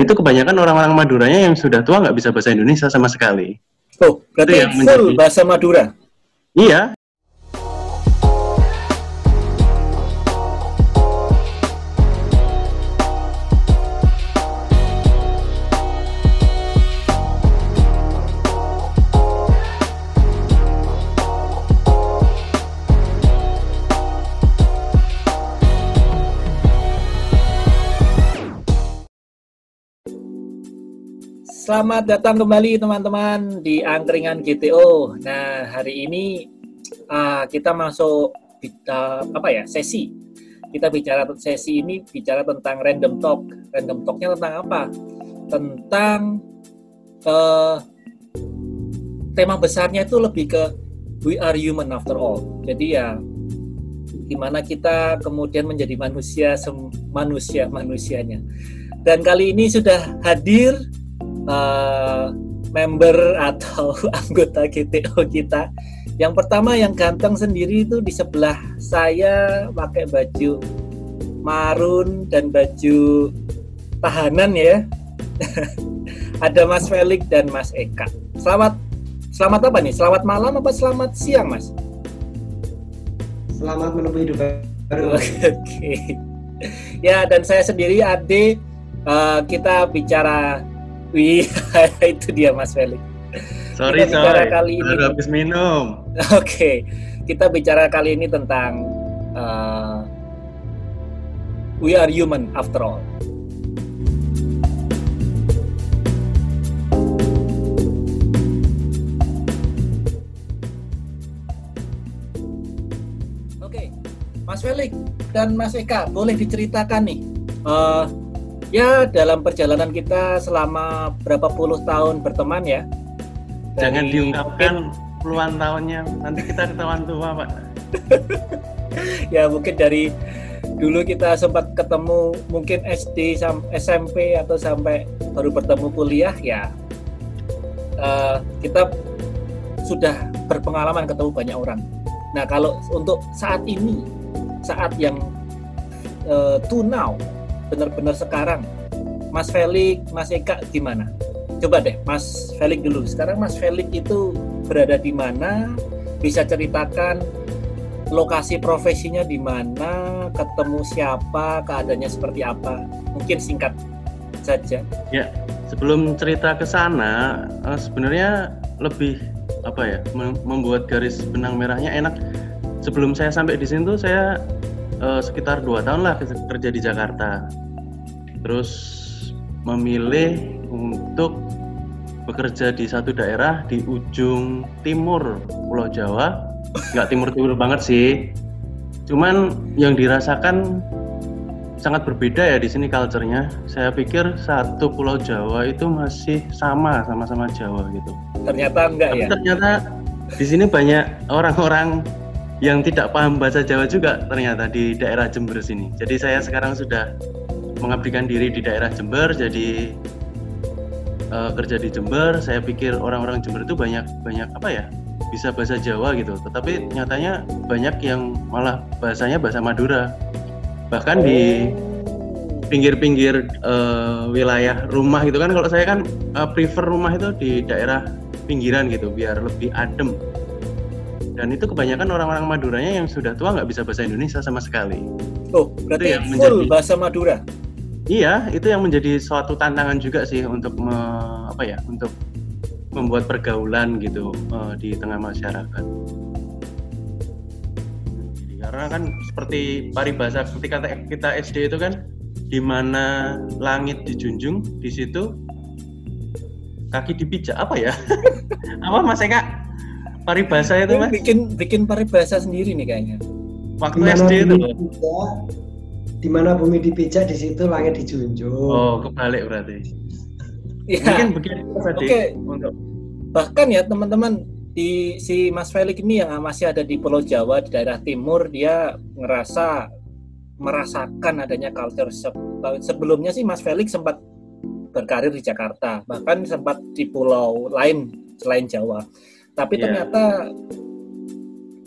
Itu kebanyakan orang-orang Maduranya yang sudah tua nggak bisa bahasa Indonesia sama sekali. Oh, berarti Itu yang full menjadi- bahasa Madura. Iya, Selamat datang kembali teman-teman di Angkringan GTO. Nah, hari ini ah, kita masuk ah, apa ya sesi. Kita bicara sesi ini bicara tentang random talk. Random talknya tentang apa? Tentang eh, tema besarnya itu lebih ke we are human after all. Jadi ya gimana kita kemudian menjadi manusia manusia manusianya. Dan kali ini sudah hadir eh, member atau anggota GTO kita. Yang pertama yang ganteng sendiri itu di sebelah saya pakai baju marun dan baju tahanan ya. Ada Mas Felix dan Mas Eka. Selamat selamat apa nih? Selamat malam apa selamat siang, Mas? Selamat menemui hidup baru. Oke. Ya, dan saya sendiri Ade eh, kita bicara Wih, itu dia Mas Felix. sorry Kita bicara sorry. kali ini. Baru habis minum. Oke, kita bicara kali ini tentang uh, we are human after all. Oke, Mas Felix dan Mas Eka, boleh diceritakan nih, uh, ya dalam perjalanan kita selama berapa puluh tahun berteman ya? Jangan Dari- diungkapkan puluhan tahunnya. Nanti kita ketahuan tua, Pak. ya mungkin dari dulu kita sempat ketemu mungkin SD SMP atau sampai baru bertemu kuliah ya eh, kita sudah berpengalaman ketemu banyak orang. Nah kalau untuk saat ini saat yang eh, to now benar-benar sekarang Mas Felix, Mas Eka gimana? Coba deh Mas Felix dulu. Sekarang Mas Felix itu berada di mana? Bisa ceritakan lokasi profesinya di mana, ketemu siapa, keadaannya seperti apa. Mungkin singkat saja. Sebelum cerita ke sana, eh, sebenarnya lebih apa ya mem- membuat garis benang merahnya enak. Sebelum saya sampai di sini tuh saya eh, sekitar dua tahun lah kerja- kerja di Jakarta. Terus memilih untuk bekerja di satu daerah di ujung timur Pulau Jawa. Nggak timur-timur banget sih. Cuman yang dirasakan sangat berbeda ya di sini culture-nya. Saya pikir satu Pulau Jawa itu masih sama sama-sama Jawa gitu. Ternyata enggak Tapi ya. ternyata di sini banyak orang-orang yang tidak paham bahasa Jawa juga ternyata di daerah Jember sini. Jadi saya sekarang sudah mengabdikan diri di daerah Jember, jadi eh, kerja di Jember. Saya pikir orang-orang Jember itu banyak banyak apa ya bisa bahasa Jawa gitu. Tetapi nyatanya banyak yang malah bahasanya bahasa Madura. Bahkan di pinggir-pinggir eh, wilayah rumah gitu kan kalau saya kan eh, prefer rumah itu di daerah pinggiran gitu biar lebih adem dan itu kebanyakan orang-orang Maduranya yang sudah tua nggak bisa bahasa Indonesia sama sekali. Oh, berarti yang full menjadi- bahasa Madura. iya itu yang menjadi suatu tantangan juga sih untuk me- apa ya untuk membuat pergaulan gitu eh, di tengah masyarakat. Karena kan seperti paribasa ketika kita SD itu kan di mana langit dijunjung di situ kaki dipijak apa ya? Apa mas Eka paribasa itu mas bikin bikin paribasa sendiri nih kayaknya. waktu Di mana SD itu dipijak, di mana bumi dipijak di situ langit dijunjung. oh kebalik berarti Ya, mungkin begitu tadi Oke. untuk bahkan ya teman-teman di si Mas Felix ini yang masih ada di Pulau Jawa di daerah timur dia ngerasa merasakan adanya culture se- sebelumnya sih Mas Felix sempat berkarir di Jakarta bahkan sempat di pulau lain selain Jawa tapi Iya. ternyata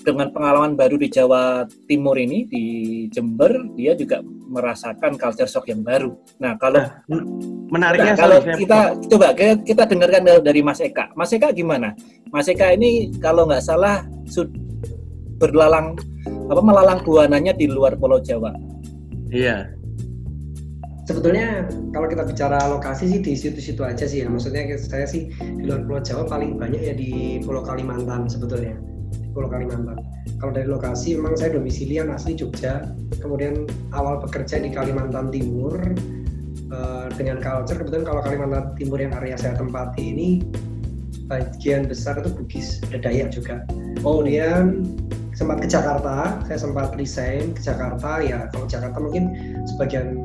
dengan pengalaman baru di Jawa Timur ini di Jember dia juga merasakan culture shock yang baru. Nah kalau nah, menariknya nah, kalau kita coba kita dengarkan dari Mas Eka. Mas Eka gimana? Mas Eka ini kalau nggak salah berlalang apa melalang buananya di luar Pulau Jawa. Iya. Sebetulnya kalau kita bicara lokasi sih di situ-situ aja sih ya. Maksudnya saya sih di luar Pulau Jawa paling banyak ya di Pulau Kalimantan sebetulnya. Pulau Kalimantan. Kalau dari lokasi memang saya domisilian asli Jogja, kemudian awal bekerja di Kalimantan Timur uh, dengan culture kebetulan kalau Kalimantan Timur yang area saya tempati ini bagian besar itu Bugis, ada Dayak juga. Kemudian sempat ke Jakarta, saya sempat resign ke Jakarta ya kalau Jakarta mungkin sebagian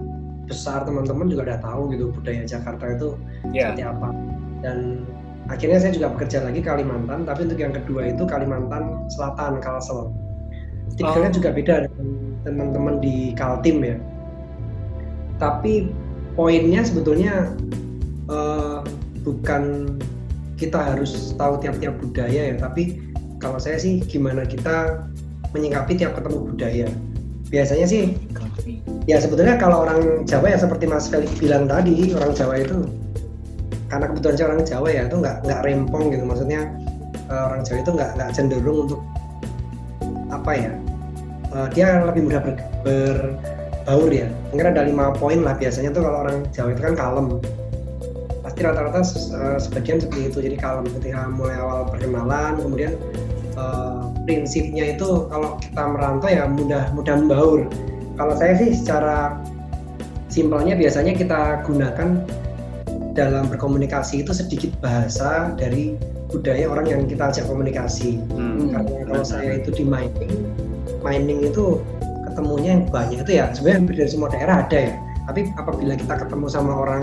besar teman-teman juga udah tahu gitu budaya Jakarta itu yeah. seperti apa dan akhirnya saya juga bekerja lagi Kalimantan tapi untuk yang kedua itu Kalimantan Selatan Kalsel tipikalnya oh. juga beda dengan teman-teman di Kaltim ya tapi poinnya sebetulnya uh, bukan kita harus tahu tiap-tiap budaya ya tapi kalau saya sih gimana kita menyikapi tiap ketemu budaya biasanya sih ya sebetulnya kalau orang Jawa ya seperti Mas Felix bilang tadi orang Jawa itu karena kebetulan saya orang Jawa ya itu nggak nggak rempong gitu. Maksudnya uh, orang Jawa itu nggak nggak cenderung untuk apa ya uh, dia lebih mudah ber, berbaur ya. Mungkin ada lima poin lah biasanya tuh kalau orang Jawa itu kan kalem. Pasti rata-rata uh, sebagian seperti itu. Jadi kalem ketika mulai awal perkenalan kemudian prinsipnya itu kalau kita merantau ya mudah mudah membaur kalau saya sih secara simpelnya biasanya kita gunakan dalam berkomunikasi itu sedikit bahasa dari budaya orang yang kita ajak komunikasi. Hmm. Karena kalau saya itu di mining, mining itu ketemunya yang banyak itu ya sebenarnya dari semua daerah ada ya. Tapi apabila kita ketemu sama orang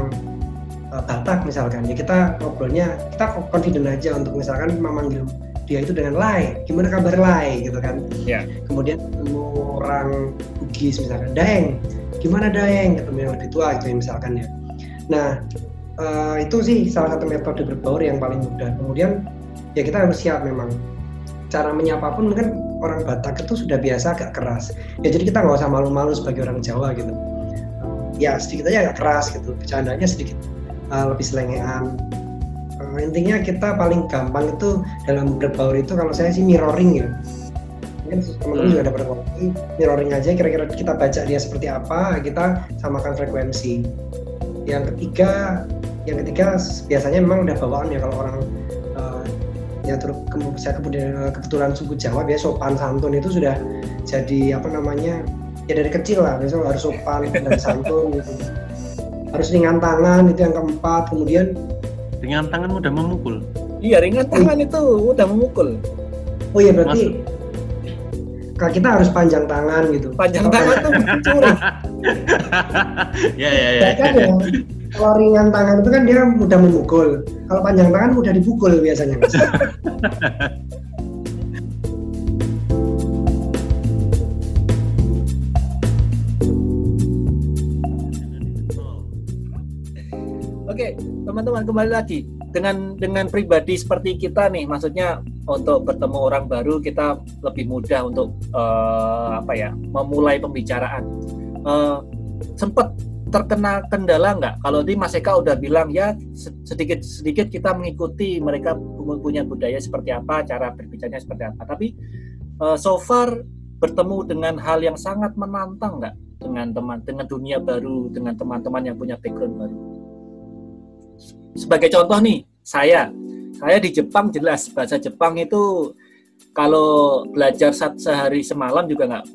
uh, Batak misalkan, ya kita ngobrolnya kita confident aja untuk misalkan memanggil dia itu dengan Lai, gimana kabar Lai gitu kan. Yeah. Kemudian ketemu orang Bugis misalkan, Daeng, gimana Daeng ketemu yang lebih tua gitu ya misalkan ya. Nah uh, itu sih salah satu metode berbaur yang paling mudah. Kemudian ya kita harus siap memang. Cara menyapa pun mungkin orang Batak itu sudah biasa agak keras. Ya jadi kita nggak usah malu-malu sebagai orang Jawa gitu. Ya sedikit aja agak keras gitu. Bercandanya sedikit uh, lebih selengean. Uh, intinya kita paling gampang itu dalam berbaur itu kalau saya sih mirroring ya. Mungkin teman-teman hmm. juga ada berkopi mirroring aja kira-kira kita baca dia seperti apa, kita samakan frekuensi. Yang ketiga yang ketiga biasanya memang udah bawaan ya kalau orang uh, ya terus saya kemudian eh, kebetulan suku Jawa biasa sopan santun itu sudah jadi apa namanya ya dari kecil lah biasanya harus sopan dan santun gitu. Harus ringan tangan itu yang keempat. Kemudian ringan tangan mudah memukul. Iya ringan tangan itu mudah memukul. Oh iya berarti Mas... kita harus panjang tangan gitu panjang tangan tuh curi ya ya ya. Kan ya kalau ringan tangan itu kan dia mudah memukul. Kalau panjang tangan mudah dipukul biasanya. Mas. Oke, teman-teman kembali lagi dengan dengan pribadi seperti kita nih, maksudnya untuk bertemu orang baru kita lebih mudah untuk uh, apa ya memulai pembicaraan. Uh, sempat terkena kendala nggak? Kalau di Mas Eka udah bilang ya sedikit sedikit kita mengikuti mereka punya budaya seperti apa, cara berbicaranya seperti apa. Tapi uh, so far bertemu dengan hal yang sangat menantang nggak dengan teman dengan dunia baru dengan teman-teman yang punya background baru. Sebagai contoh nih, saya saya di Jepang jelas bahasa Jepang itu kalau belajar sehari semalam juga nggak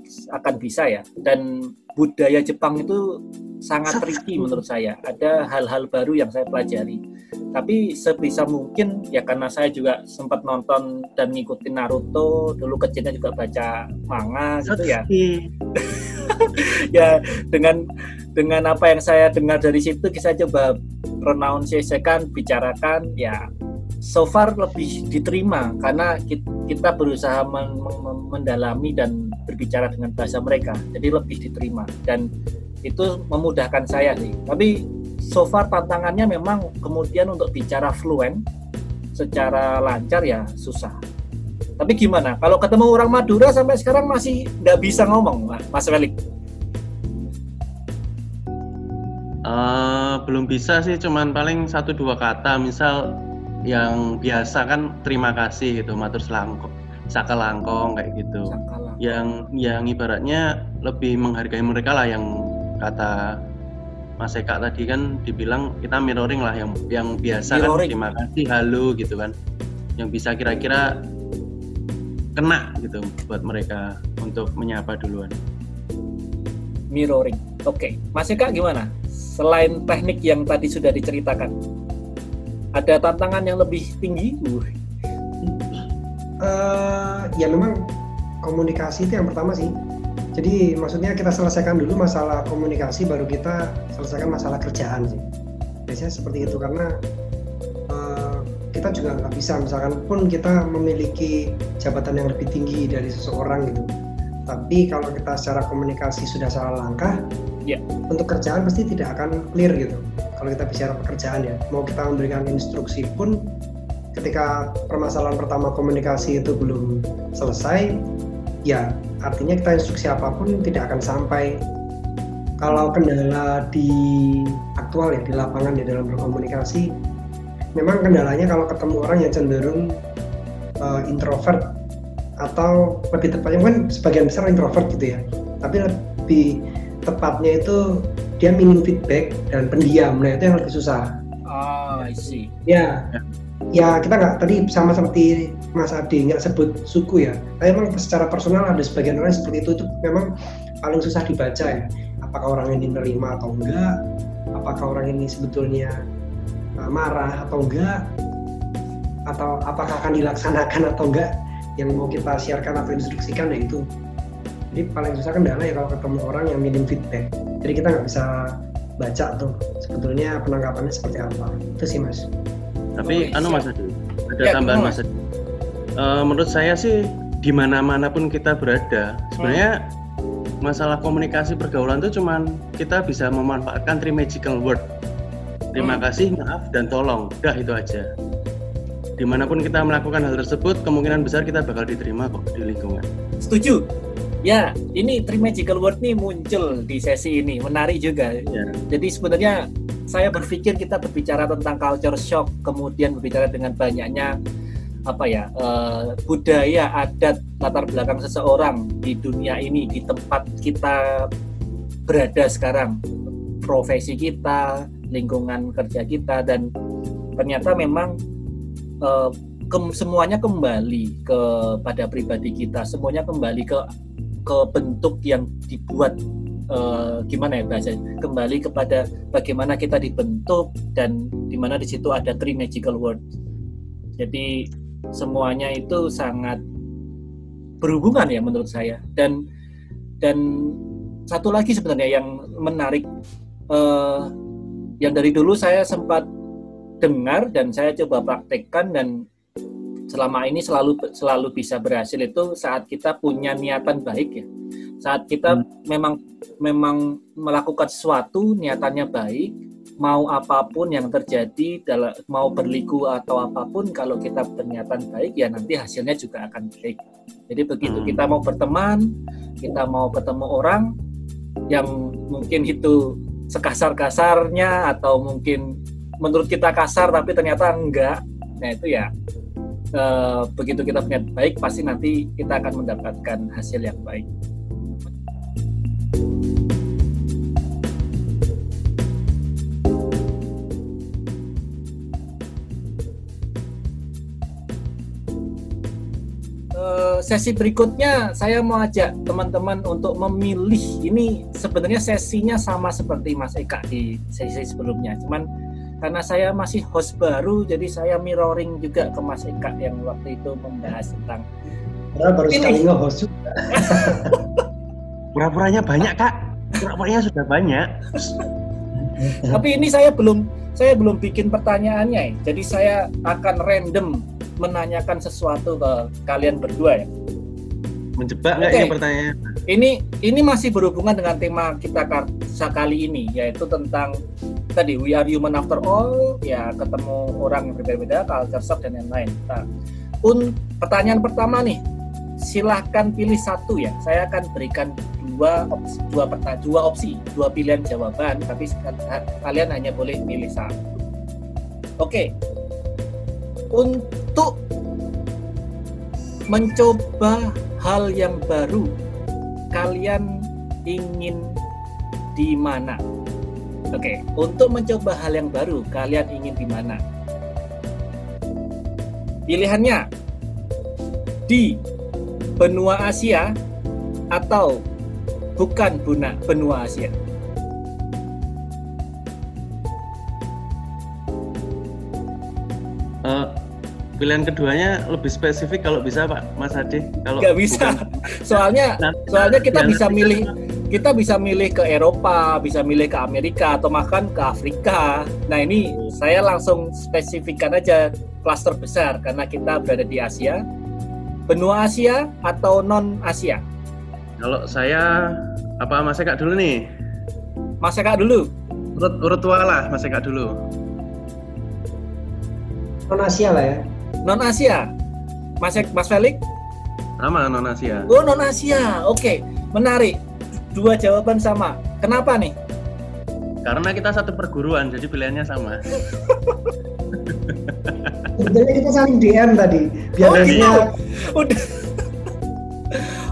akan bisa ya dan budaya Jepang itu sangat tricky menurut saya. Ada hal-hal baru yang saya pelajari. Tapi sebisa mungkin ya karena saya juga sempat nonton dan ngikutin Naruto, dulu kecilnya juga baca manga gitu ya. ya dengan dengan apa yang saya dengar dari situ kita coba pronunciation bicarakan ya so far lebih diterima karena kita berusaha mendalami dan berbicara dengan bahasa mereka jadi lebih diterima dan itu memudahkan saya sih tapi so far tantangannya memang kemudian untuk bicara fluent secara lancar ya susah Tapi gimana? Kalau ketemu orang Madura sampai sekarang masih nggak bisa ngomong, Mas Felix? Uh, belum bisa sih, cuman paling satu dua kata. Misal yang biasa kan terima kasih gitu, matur selangkong, sakalangkong kayak gitu. Sakalangkong. Yang yang ibaratnya lebih menghargai mereka lah yang kata Mas Eka tadi kan dibilang kita mirroring lah yang yang biasa kan mirroring. kan terima kasih halo gitu kan yang bisa kira-kira kena gitu buat mereka untuk menyapa duluan mirroring oke okay. Mas Eka gimana selain teknik yang tadi sudah diceritakan ada tantangan yang lebih tinggi uh, ya memang komunikasi itu yang pertama sih jadi maksudnya kita selesaikan dulu masalah komunikasi baru kita selesaikan masalah kerjaan sih. Biasanya seperti itu karena uh, kita juga nggak bisa misalkan pun kita memiliki jabatan yang lebih tinggi dari seseorang gitu. Tapi kalau kita secara komunikasi sudah salah langkah, ya untuk kerjaan pasti tidak akan clear gitu. Kalau kita bicara pekerjaan ya, mau kita memberikan instruksi pun ketika permasalahan pertama komunikasi itu belum selesai, ya artinya kita instruksi apa pun tidak akan sampai. Kalau kendala di aktual ya di lapangan di dalam berkomunikasi memang kendalanya kalau ketemu orang yang cenderung uh, introvert atau lebih tepatnya kan sebagian besar introvert gitu ya. Tapi lebih tepatnya itu dia minim feedback dan pendiam nah itu yang lebih susah oh I see ya ya kita nggak tadi sama seperti Mas Adi nggak sebut suku ya. Tapi memang secara personal ada sebagian orang seperti itu itu memang paling susah dibaca ya. Apakah orang ini menerima atau enggak? Apakah orang ini sebetulnya uh, marah atau enggak? Atau apakah akan dilaksanakan atau enggak? Yang mau kita siarkan atau instruksikan ya itu. Jadi paling susah kendala ya kalau ketemu orang yang minim feedback. Jadi kita nggak bisa baca tuh sebetulnya penangkapannya seperti apa. Itu sih mas. Tapi oh, anu Mas Adi, ada ya, tambahan Mas Adi. Uh, menurut saya sih di mana-mana pun kita berada, sebenarnya hmm. masalah komunikasi pergaulan itu cuman kita bisa memanfaatkan three magical word. Terima hmm. kasih, maaf, dan tolong. Udah itu aja. Di mana pun kita melakukan hal tersebut, kemungkinan besar kita bakal diterima kok di lingkungan. Setuju. Ya, ini three magical word nih muncul di sesi ini, menarik juga. Ya. Jadi sebenarnya saya berpikir kita berbicara tentang culture shock, kemudian berbicara dengan banyaknya apa ya uh, budaya adat latar belakang seseorang di dunia ini di tempat kita berada sekarang profesi kita lingkungan kerja kita dan ternyata memang uh, ke, semuanya kembali kepada pribadi kita semuanya kembali ke ke bentuk yang dibuat uh, gimana ya bahasa kembali kepada bagaimana kita dibentuk dan di mana di situ ada three magical words. Jadi semuanya itu sangat berhubungan ya menurut saya. Dan dan satu lagi sebenarnya yang menarik uh, yang dari dulu saya sempat dengar dan saya coba praktekkan dan selama ini selalu selalu bisa berhasil itu saat kita punya niatan baik ya saat kita hmm. memang memang melakukan sesuatu niatannya baik mau apa pun yang terjadi dalam mau berliku atau apa pun kalau kita berniatan baik ya nanti hasilnya juga akan baik jadi begitu hmm. kita mau berteman kita mau ketemu orang yang mungkin itu sekasar-kasarnya atau mungkin menurut kita kasar tapi ternyata enggak nah itu ya e, begitu kita punya baik pasti nanti kita akan mendapatkan hasil yang baik. Sesi berikutnya saya mau ajak teman-teman untuk memilih. Ini sebenarnya sesinya sama seperti Mas Eka di sesi sebelumnya. Cuman karena saya masih host baru jadi saya mirroring juga ke Mas Eka yang waktu itu membahas tentang Pura baru sekali nge-host juga pura-puranya banyak kak pura-puranya sudah banyak tapi ini saya belum saya belum bikin pertanyaannya jadi saya akan random menanyakan sesuatu ke kalian berdua ya. Menjebak nggak okay. ini pertanyaan? Ini ini masih berhubungan dengan tema kita kali ini yaitu tentang tadi we are human after all ya ketemu orang yang berbeda-beda culture shock dan lain-lain. Nah, un, pertanyaan pertama nih. Silahkan pilih satu ya. Saya akan berikan dua opsi, dua peta, dua opsi, dua pilihan jawaban, tapi kalian hanya boleh pilih satu. Oke. Untuk mencoba hal yang baru, kalian ingin di mana? Oke, untuk mencoba hal yang baru, kalian ingin di mana? Pilihannya di benua Asia atau bukan buna benua Asia. Uh, pilihan keduanya lebih spesifik kalau bisa Pak Mas Adi. Kalau nggak bisa, bukan, soalnya soalnya kita bisa milih kita bisa milih ke Eropa, bisa milih ke Amerika atau bahkan ke Afrika. Nah ini saya langsung spesifikkan aja klaster besar karena kita berada di Asia. Benua Asia atau non Asia? Kalau saya apa Mas Eka dulu nih? Mas Eka dulu. Urut urut tua lah Mas Eka dulu. Non Asia lah ya. Non Asia. Mas Mas Felix? Sama non Asia. Oh non Asia, oke, menarik dua jawaban sama. Kenapa nih? Karena kita satu perguruan, jadi pilihannya sama. Jadi kita saling DM tadi. Biar oh, iya. udah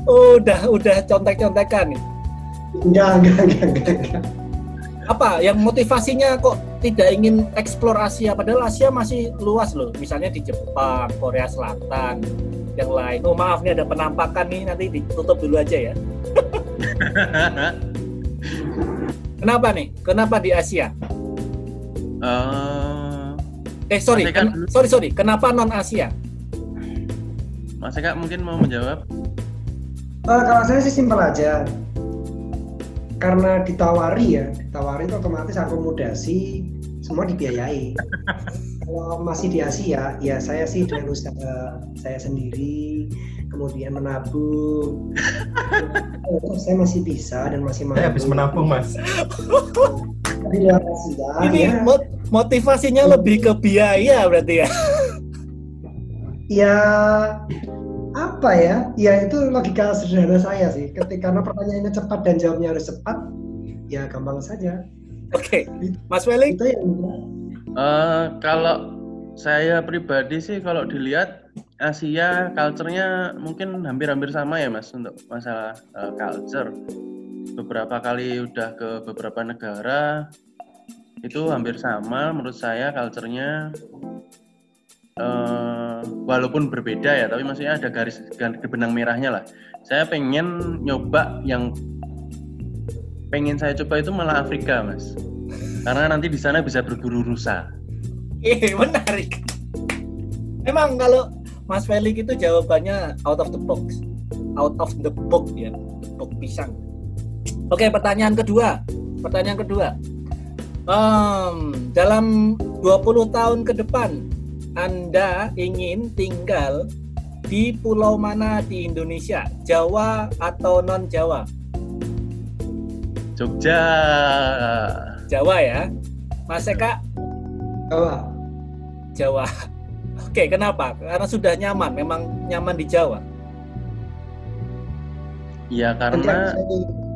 udah udah contek-contekan nih. Enggak, enggak, enggak, enggak, enggak. Apa yang motivasinya kok tidak ingin eksplor Asia padahal Asia masih luas loh. Misalnya di Jepang, Korea Selatan, yang lain. Oh maaf nih ada penampakan nih nanti ditutup dulu aja ya. Kenapa nih? Kenapa di Asia? Uh, eh sorry, ken sorry sorry. Kenapa non Asia? Mas Eka mungkin mau menjawab? Uh, kalau saya sih simpel aja. Karena ditawari ya, ditawari itu otomatis akomodasi semua dibiayai. kalau masih di Asia, ya saya sih dengan usaha saya sendiri, kemudian menabung. oh, saya masih bisa dan masih mampu. Saya habis menabung, Mas. Di luar Asia. Ini ya. motivasinya lebih ke biaya berarti ya. ya apa ya? Ya itu logika sederhana saya sih. Ketika karena pertanyaannya cepat dan jawabnya harus cepat, ya gampang saja. Oke, okay. Mas Welling. Itu yang uh, kalau saya pribadi sih kalau dilihat Asia culture-nya mungkin hampir-hampir sama ya Mas untuk masalah uh, culture. Beberapa kali udah ke beberapa negara itu hampir sama menurut saya culture-nya uh, walaupun berbeda ya tapi maksudnya ada garis benang merahnya lah. Saya pengen nyoba yang pengen saya coba itu malah Afrika Mas. Karena nanti di sana bisa berburu rusa. Iya menarik. Emang kalau Mas Felix itu jawabannya out of the box. Out of the box ya. Box pisang. Oke, pertanyaan kedua. Pertanyaan kedua. Um, dalam 20 tahun ke depan Anda ingin tinggal di pulau mana di Indonesia? Jawa atau non Jawa? Jogja. Jawa ya. Mas Eka? Jawa. Jawa. Oke, kenapa? Karena sudah nyaman, memang nyaman di Jawa. Iya, karena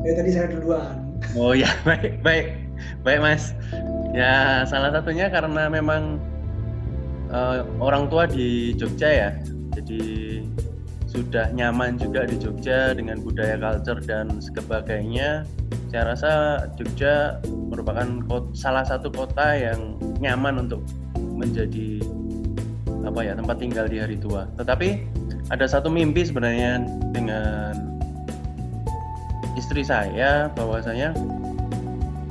ya, tadi saya duluan. Oh ya, baik, baik. Baik, Mas. Ya, salah satunya karena memang uh, orang tua di Jogja ya. Jadi sudah nyaman juga di Jogja dengan budaya culture dan sebagainya. Saya rasa Jogja merupakan kota, salah satu kota yang nyaman untuk menjadi apa ya tempat tinggal di hari tua. Tetapi ada satu mimpi sebenarnya dengan istri saya bahwasanya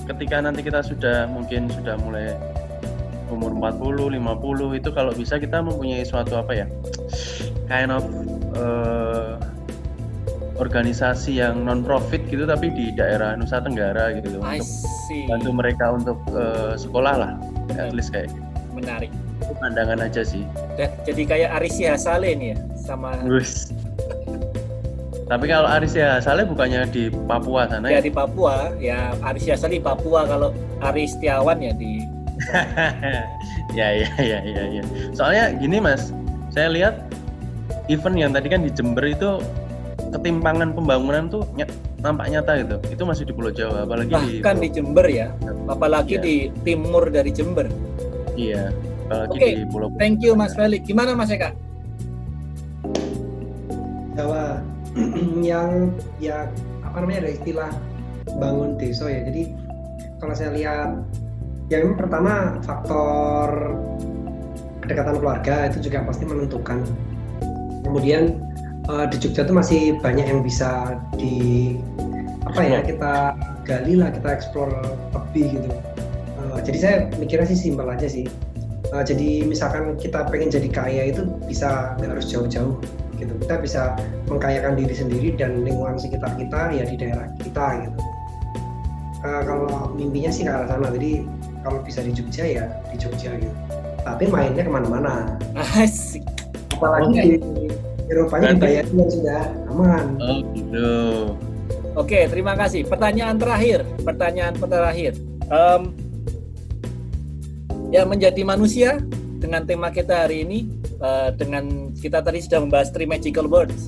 ketika nanti kita sudah mungkin sudah mulai umur 40, 50 itu kalau bisa kita mempunyai suatu apa ya? Kind of uh, organisasi yang non profit gitu tapi di daerah Nusa Tenggara gitu loh untuk bantu mereka untuk uh, sekolah lah at least kayak gitu. menarik. Itu pandangan aja sih. Jadi kayak Arisia Saleh nih ya sama Wus. tapi kalau Arisia Saleh bukannya di Papua sana ya, ya? di Papua. Ya Arisia Saleh Papua. Kalau Aris Setiawan ya di ya ya ya ya ya soalnya gini mas saya lihat event yang tadi kan di Jember itu ketimpangan pembangunan tuh ny nampak nyata gitu. Itu masih di Pulau Jawa, apalagi bahkan di, di Jember ya, apalagi ya. di timur dari Jember. Iya, apalagi okay. di Pulau. Thank you Mas Felix. Gimana Mas Eka? Jawa yang ya apa namanya ada istilah bangun desa ya. Jadi kalau saya lihat yang pertama faktor kedekatan keluarga itu juga pasti menentukan. Kemudian uh, di Jogja itu masih banyak yang bisa di apa ya kita gali lah kita explore lebih gitu. Uh, jadi saya mikirnya sih simpel aja sih. Uh, jadi misalkan kita pengen jadi kaya itu bisa nggak harus jauh-jauh gitu. Kita bisa mengkayakan diri sendiri dan lingkungan sekitar kita ya di daerah kita gitu. Uh, kalau mimpinya sih ke arah sana. Jadi kalau bisa di Jogja ya di Jogja gitu tapi mainnya ke mana-mana asik apalagi okay. di Eropanya dibayarin dan sudah aman. Oh gitu. Oke, terima kasih. Pertanyaan terakhir, pertanyaan terakhir. Um, yang menjadi manusia dengan tema kita hari ini, uh, dengan kita tadi sudah membahas three magical words.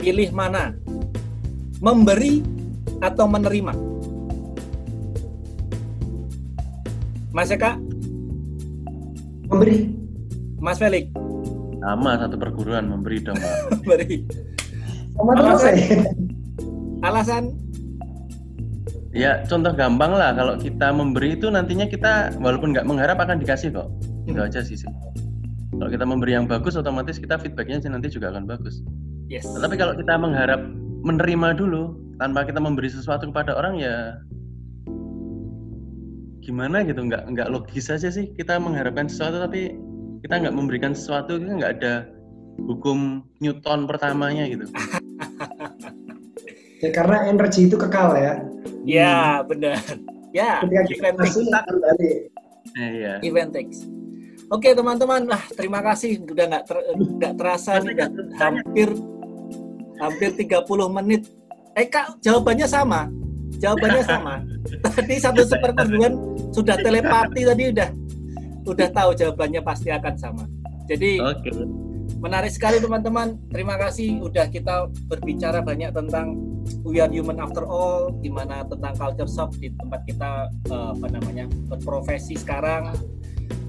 Pilih mana? Memberi atau menerima? Mas Eka? Memberi. Mas Felix? sama satu perguruan memberi dong memberi. Alasan? alasan? Ya contoh gampang lah. Kalau kita memberi itu nantinya kita walaupun nggak mengharap akan dikasih kok. Itu hmm. aja sih sih kalau kita memberi yang bagus otomatis kita feedbacknya sih nanti juga akan bagus. Yes. Tapi kalau kita mengharap menerima dulu tanpa kita memberi sesuatu kepada orang ya gimana gitu nggak nggak logis aja sih. Kita mengharapkan sesuatu tapi kita nggak memberikan sesuatu kita nggak ada hukum Newton pertamanya gitu. Ya karena energi itu kekal ya. Ya hmm. benar. Ya event kembali. Eh, ya. event Oke teman-teman, nah terima kasih. Udah nggak ter, nggak terasa nih udah hampir hampir 30 menit. Eh kak jawabannya sama, jawabannya sama. Tadi satu sepertemuan sudah telepati tadi udah udah tahu jawabannya pasti akan sama. Jadi okay. menarik sekali teman-teman. Terima kasih udah kita berbicara banyak tentang we are human after all, gimana tentang culture shock di tempat kita uh, apa namanya berprofesi sekarang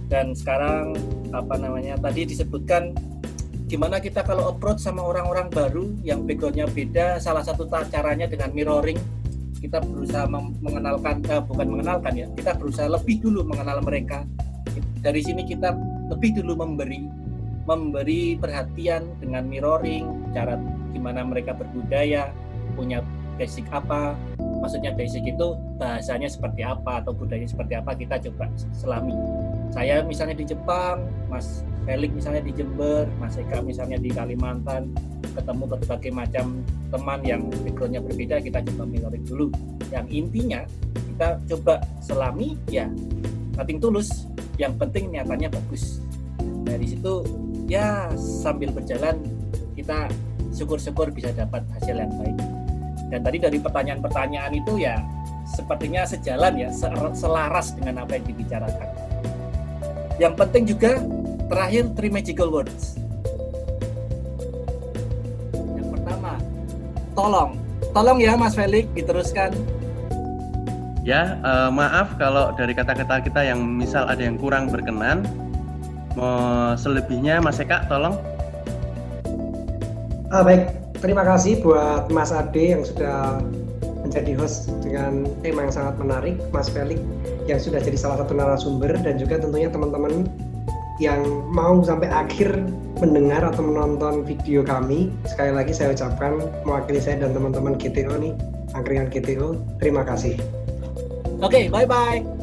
dan sekarang apa namanya tadi disebutkan gimana kita kalau approach sama orang-orang baru yang backgroundnya beda salah satu caranya dengan mirroring kita berusaha mengenalkan eh, bukan mengenalkan ya kita berusaha lebih dulu mengenal mereka. Dari sini kita lebih dulu memberi memberi perhatian dengan mirroring cara gimana mereka berbudaya punya basic apa. Maksudnya basic itu bahasanya seperti apa atau budaya seperti apa kita coba selami saya misalnya di Jepang Mas Felix misalnya di Jember Mas Eka misalnya di Kalimantan ketemu berbagai macam teman yang backgroundnya berbeda kita coba mirroring dulu. Yang intinya kita coba selami ya nothing tulus. Yang penting niatannya bagus. Dari situ ya sambil berjalan kita syukur-syukur bisa dapat hasil yang baik. Dan tadi dari pertanyaan-pertanyaan itu ya sepertinya sejalan ya selaras dengan apa yang dibicarakan yang penting juga terakhir three magical words yang pertama tolong tolong ya Mas Felix diteruskan Ya, uh, maaf kalau dari kata-kata kita yang misal ada yang kurang berkenan. Mau selebihnya Mas Eka tolong. Ah, baik, terima kasih buat Mas Ade yang sudah menjadi host dengan tema yang sangat menarik, Mas Felix yang sudah jadi salah satu narasumber dan juga tentunya teman-teman yang mau sampai akhir mendengar atau menonton video kami. Sekali lagi saya ucapkan mewakili saya dan teman-teman GTO nih, angkringan GTO, terima kasih. Okay, bye bye.